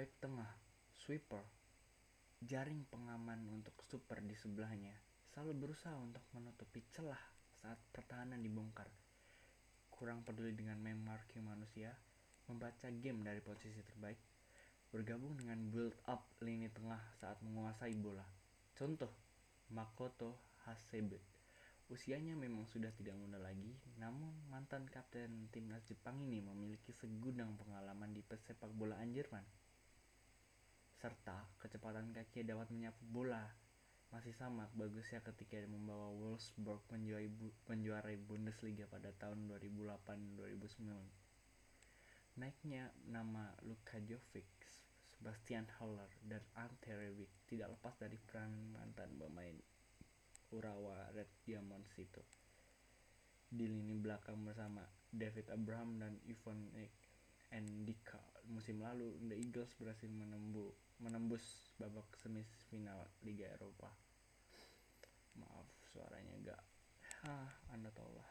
back tengah, sweeper, jaring pengaman untuk super di sebelahnya selalu berusaha untuk menutupi celah saat pertahanan dibongkar. Kurang peduli dengan memarking manusia, membaca game dari posisi terbaik, bergabung dengan build up lini tengah saat menguasai bola. Contoh, Makoto Hasebe. Usianya memang sudah tidak muda lagi, namun mantan kapten timnas Jepang ini memiliki segudang pengalaman di pesepak bolaan Jerman. Serta kecepatan kaki dapat menyapu bola masih sama bagusnya ketika membawa Wolfsburg menjuarai, menjuarai Bundesliga pada tahun 2008-2009. Naiknya nama Luka Jovic, Sebastian Haller, dan Ante Rebic tidak lepas dari peran mantan pemain Urawa Red Diamonds itu. Di lini belakang bersama David Abraham dan Ivan Endika musim lalu The Eagles berhasil menembus menembus babak semifinal Liga Eropa. Maaf suaranya enggak ah anda tahu lah